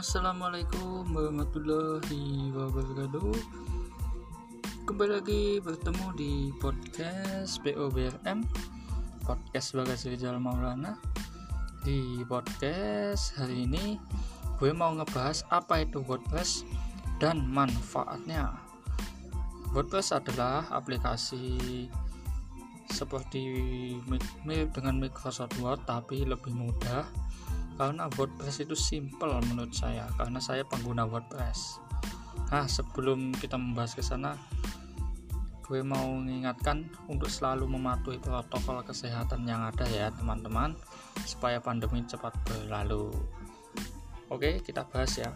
Assalamualaikum warahmatullahi wabarakatuh. Kembali lagi bertemu di podcast POBRM Podcast Bagasi Rizal Maulana. Di podcast hari ini Gue mau ngebahas apa itu WordPress dan manfaatnya. WordPress adalah aplikasi seperti mirip dengan Microsoft Word tapi lebih mudah karena WordPress itu simple menurut saya karena saya pengguna WordPress. Nah sebelum kita membahas ke sana gue mau mengingatkan untuk selalu mematuhi protokol kesehatan yang ada ya teman-teman supaya pandemi cepat berlalu. Oke kita bahas ya.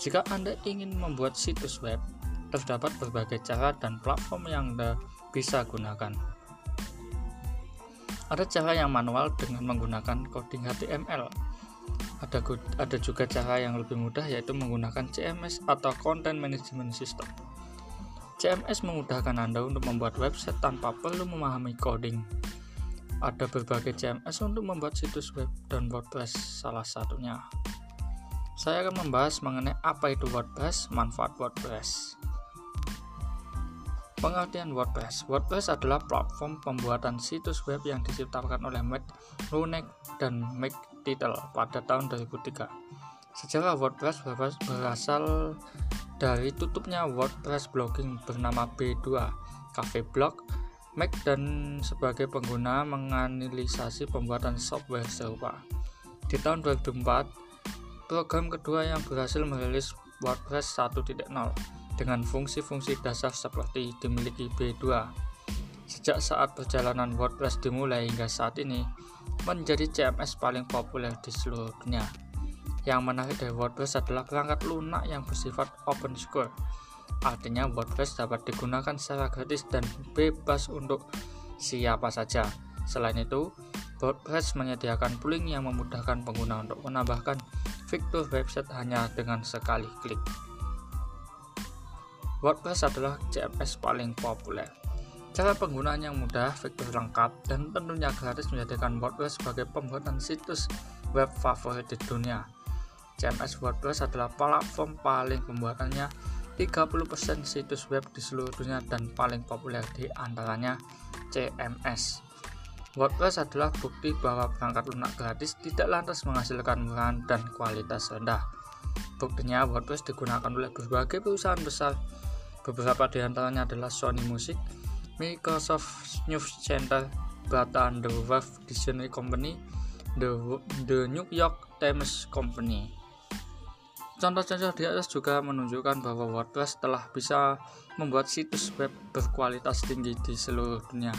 Jika anda ingin membuat situs web terdapat berbagai cara dan platform yang anda bisa gunakan. Ada cara yang manual dengan menggunakan coding HTML ada, ada juga cara yang lebih mudah yaitu menggunakan CMS atau Content Management System. CMS memudahkan Anda untuk membuat website tanpa perlu memahami coding. Ada berbagai CMS untuk membuat situs web dan WordPress salah satunya. Saya akan membahas mengenai apa itu WordPress, manfaat WordPress. Pengertian WordPress WordPress adalah platform pembuatan situs web yang diciptakan oleh Matt Lunek dan Mike Tittle pada tahun 2003. Sejarah WordPress berasal dari tutupnya WordPress blogging bernama B2 Cafe Blog Mac dan sebagai pengguna menganalisasi pembuatan software serupa. Di tahun 2004, program kedua yang berhasil merilis WordPress 1.0 dengan fungsi-fungsi dasar seperti dimiliki B2. Sejak saat perjalanan WordPress dimulai hingga saat ini, menjadi CMS paling populer di seluruh dunia. Yang menarik dari WordPress adalah perangkat lunak yang bersifat open source. Artinya WordPress dapat digunakan secara gratis dan bebas untuk siapa saja. Selain itu, WordPress menyediakan pooling yang memudahkan pengguna untuk menambahkan fitur website hanya dengan sekali klik. WordPress adalah CMS paling populer. Cara penggunaan yang mudah, fitur lengkap, dan tentunya gratis menjadikan WordPress sebagai pembuatan situs web favorit di dunia. CMS WordPress adalah platform paling pembuatannya 30% situs web di seluruh dunia dan paling populer di antaranya CMS. WordPress adalah bukti bahwa perangkat lunak gratis tidak lantas menghasilkan murahan dan kualitas rendah. Buktinya WordPress digunakan oleh berbagai perusahaan besar. Beberapa di antaranya adalah Sony Music, Microsoft News Center, Batan The Web Dictionary Company, The, The New York Times Company. Contoh-contoh di atas juga menunjukkan bahwa WordPress telah bisa membuat situs web berkualitas tinggi di seluruh dunia.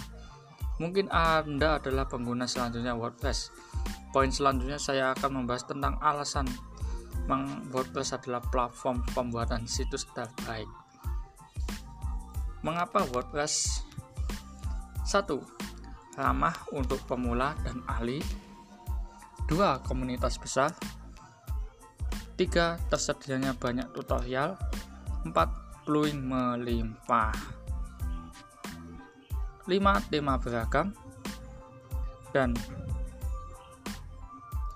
Mungkin Anda adalah pengguna selanjutnya WordPress. Poin selanjutnya saya akan membahas tentang alasan WordPress adalah platform pembuatan situs terbaik. Mengapa WordPress 1. Ramah untuk pemula dan ahli 2. Komunitas besar 3. Tersedianya banyak tutorial 4. Plugin melimpah 5. Tema beragam dan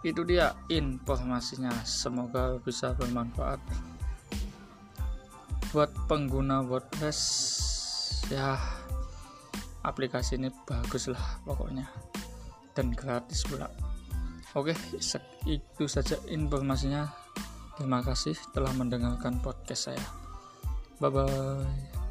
itu dia informasinya semoga bisa bermanfaat buat pengguna WordPress ya aplikasi ini bagus lah pokoknya. Dan gratis pula. Oke itu saja informasinya. Terima kasih telah mendengarkan podcast saya. Bye bye